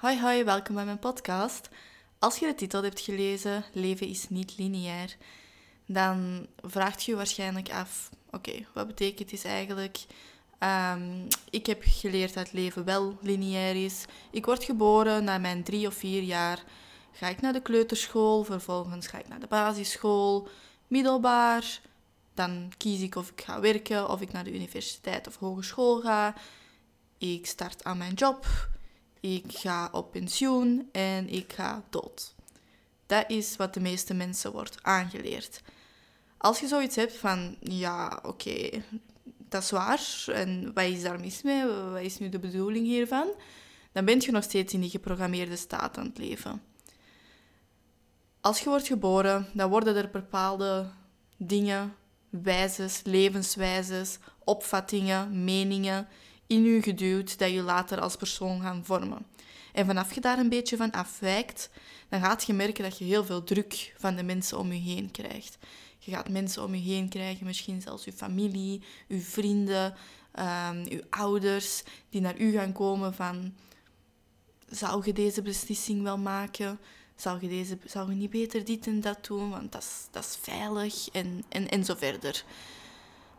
Hoi hoi, welkom bij mijn podcast. Als je de titel hebt gelezen, Leven is niet lineair, dan vraagt je waarschijnlijk af, oké, wat betekent dit eigenlijk? Um, ik heb geleerd dat leven wel lineair is. Ik word geboren, na mijn drie of vier jaar ga ik naar de kleuterschool, vervolgens ga ik naar de basisschool, middelbaar. Dan kies ik of ik ga werken, of ik naar de universiteit of hogeschool ga. Ik start aan mijn job ik ga op pensioen en ik ga dood. Dat is wat de meeste mensen wordt aangeleerd. Als je zoiets hebt van, ja, oké, dat is waar, en wat is daar mis mee, wat is nu de bedoeling hiervan, dan ben je nog steeds in die geprogrammeerde staat aan het leven. Als je wordt geboren, dan worden er bepaalde dingen, wijzes, levenswijzes, opvattingen, meningen in je geduwd dat je later als persoon gaan vormen. En vanaf je daar een beetje van afwijkt, dan gaat je merken dat je heel veel druk van de mensen om je heen krijgt. Je gaat mensen om je heen krijgen, misschien zelfs je familie, je vrienden, um, je ouders, die naar u gaan komen van... Zou je deze beslissing wel maken? Zou je, deze, zou je niet beter dit en dat doen? Want dat is, dat is veilig en, en, en zo verder.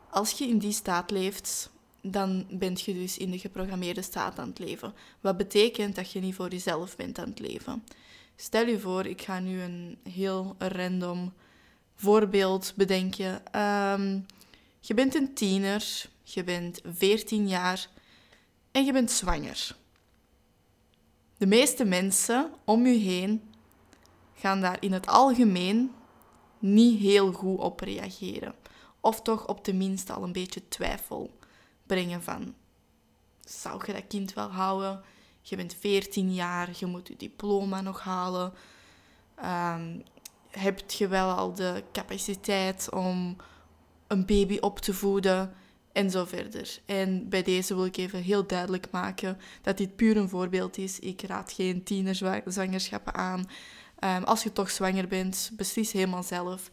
Als je in die staat leeft, dan ben je dus in de geprogrammeerde staat aan het leven. Wat betekent dat je niet voor jezelf bent aan het leven. Stel je voor, ik ga nu een heel random voorbeeld bedenken. Ehm, je bent een tiener, je bent 14 jaar en je bent zwanger. De meeste mensen om je heen gaan daar in het algemeen niet heel goed op reageren. Of toch op tenminste al een beetje twijfel brengen van... Zou je dat kind wel houden? Je bent 14 jaar, je moet je diploma nog halen. Um, heb je wel al de capaciteit om een baby op te voeden? En zo verder. En bij deze wil ik even heel duidelijk maken dat dit puur een voorbeeld is. Ik raad geen tienerzwangerschappen aan. Um, als je toch zwanger bent, beslis helemaal zelf.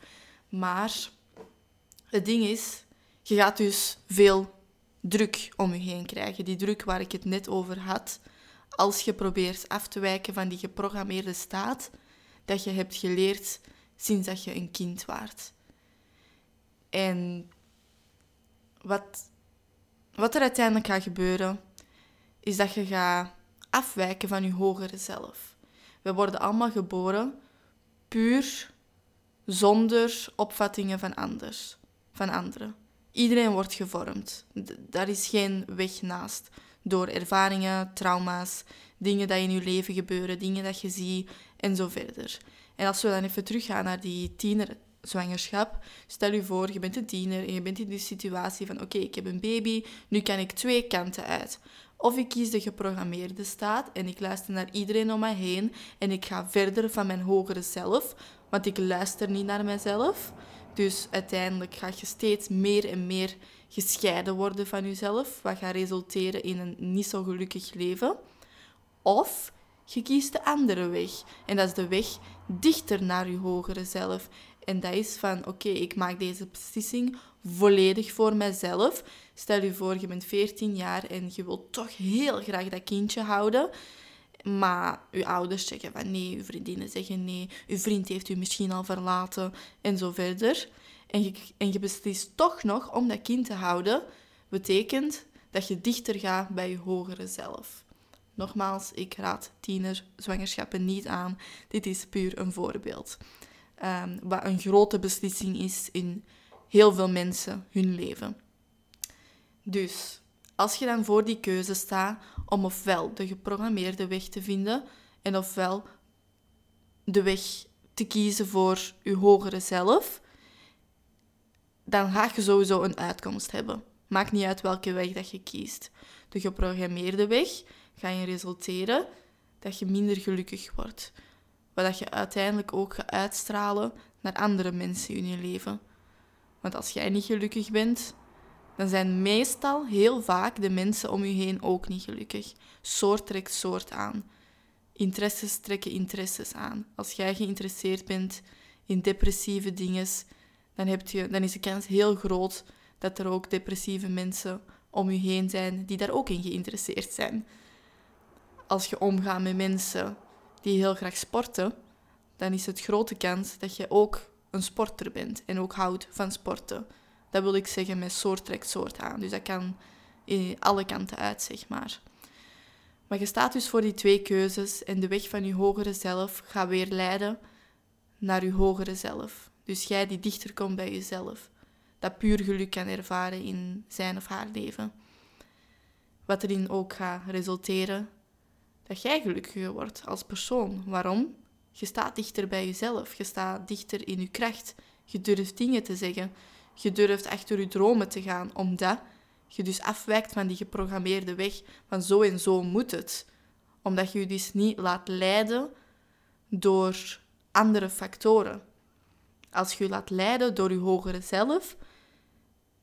Maar het ding is, je gaat dus veel druk om je heen krijgen. Die druk waar ik het net over had. Als je probeert af te wijken van die geprogrammeerde staat dat je hebt geleerd sinds dat je een kind waart. En wat, wat er uiteindelijk gaat gebeuren, is dat je gaat afwijken van je hogere zelf. We worden allemaal geboren puur zonder opvattingen van, anders, van anderen. Iedereen wordt gevormd. Daar is geen weg naast. Door ervaringen, trauma's, dingen die in je leven gebeuren, dingen dat je ziet en zo verder. En als we dan even teruggaan naar die tienerzwangerschap, stel je voor, je bent een tiener en je bent in die situatie van oké, ik heb een baby, nu kan ik twee kanten uit. Of ik kies de geprogrammeerde staat en ik luister naar iedereen om mij heen en ik ga verder van mijn hogere zelf, want ik luister niet naar mezelf. Dus uiteindelijk ga je steeds meer en meer gescheiden worden van jezelf, wat gaat resulteren in een niet zo gelukkig leven. Of je kiest de andere weg. En dat is de weg dichter naar je hogere zelf. En dat is van, oké, ik maak deze beslissing volledig voor mezelf. Stel je voor, je bent 14 jaar en je wilt toch heel graag dat kindje houden. Maar uw ouders zeggen van nee, uw vriendinnen zeggen nee, uw vriend heeft u misschien al verlaten en zo verder. En je, en je beslist toch nog om dat kind te houden, betekent dat je dichter gaat bij je hogere zelf. Nogmaals, ik raad tienerzwangerschappen niet aan. Dit is puur een voorbeeld. Um, wat een grote beslissing is in heel veel mensen hun leven. Dus als je dan voor die keuze staat om ofwel de geprogrammeerde weg te vinden en ofwel de weg te kiezen voor je hogere zelf, dan ga je sowieso een uitkomst hebben. Maakt niet uit welke weg dat je kiest. De geprogrammeerde weg ga je resulteren dat je minder gelukkig wordt. Wat dat je uiteindelijk ook gaat uitstralen naar andere mensen in je leven. Want als jij niet gelukkig bent, dan zijn meestal heel vaak de mensen om je heen ook niet gelukkig. Soort trekt soort aan. Interesses trekken interesses aan. Als jij geïnteresseerd bent in depressieve dingen, dan, je, dan is de kans heel groot dat er ook depressieve mensen om je heen zijn die daar ook in geïnteresseerd zijn. als je omgaat met mensen die heel graag sporten, dan is het grote kans dat je ook een sporter bent en ook houdt van sporten. Dat wil ik zeggen met soort trekt soort aan. Dus dat kan in alle kanten uit, zeg maar. Maar je staat dus voor die twee keuzes en de weg van je hogere zelf gaat weer leiden naar je hogere zelf. Dus jij die dichter komt bij jezelf. Dat puur geluk kan ervaren in zijn of haar leven. Wat erin ook gaat resulteren dat jij gelukkiger wordt als persoon. Waarom? Je staat dichter bij jezelf. Je staat dichter in je kracht. Je durft dingen te zeggen. Je durft achter je dromen te gaan, omdat je dus afwijkt van die geprogrammeerde weg van zo en zo moet het. Omdat je je dus niet laat leiden door andere factoren. Als je je laat leiden door je hogere zelf,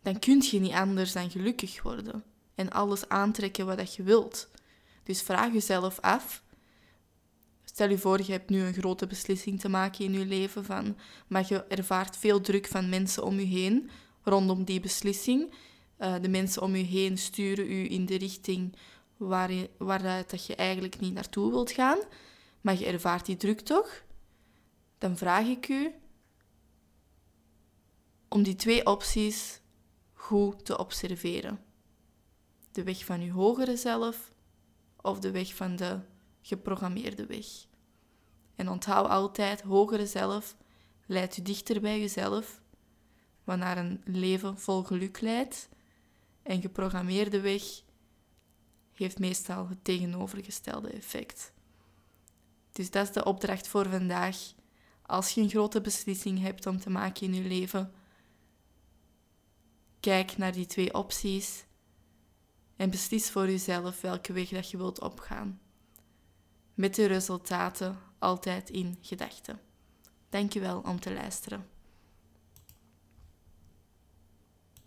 dan kun je niet anders dan gelukkig worden en alles aantrekken wat je wilt. Dus vraag jezelf af. Stel je voor, je hebt nu een grote beslissing te maken in je leven, van, maar je ervaart veel druk van mensen om je heen rondom die beslissing. Uh, de mensen om je heen sturen u in de richting waar je, waaruit dat je eigenlijk niet naartoe wilt gaan, maar je ervaart die druk toch? Dan vraag ik u om die twee opties goed te observeren. De weg van uw hogere zelf of de weg van de geprogrammeerde weg. En onthoud altijd, hogere zelf leidt u dichter bij jezelf, wat naar een leven vol geluk leidt. En geprogrammeerde weg heeft meestal het tegenovergestelde effect. Dus dat is de opdracht voor vandaag. Als je een grote beslissing hebt om te maken in je leven, kijk naar die twee opties en beslis voor jezelf welke weg dat je wilt opgaan. Met de resultaten altijd in gedachten. Dankjewel om te luisteren.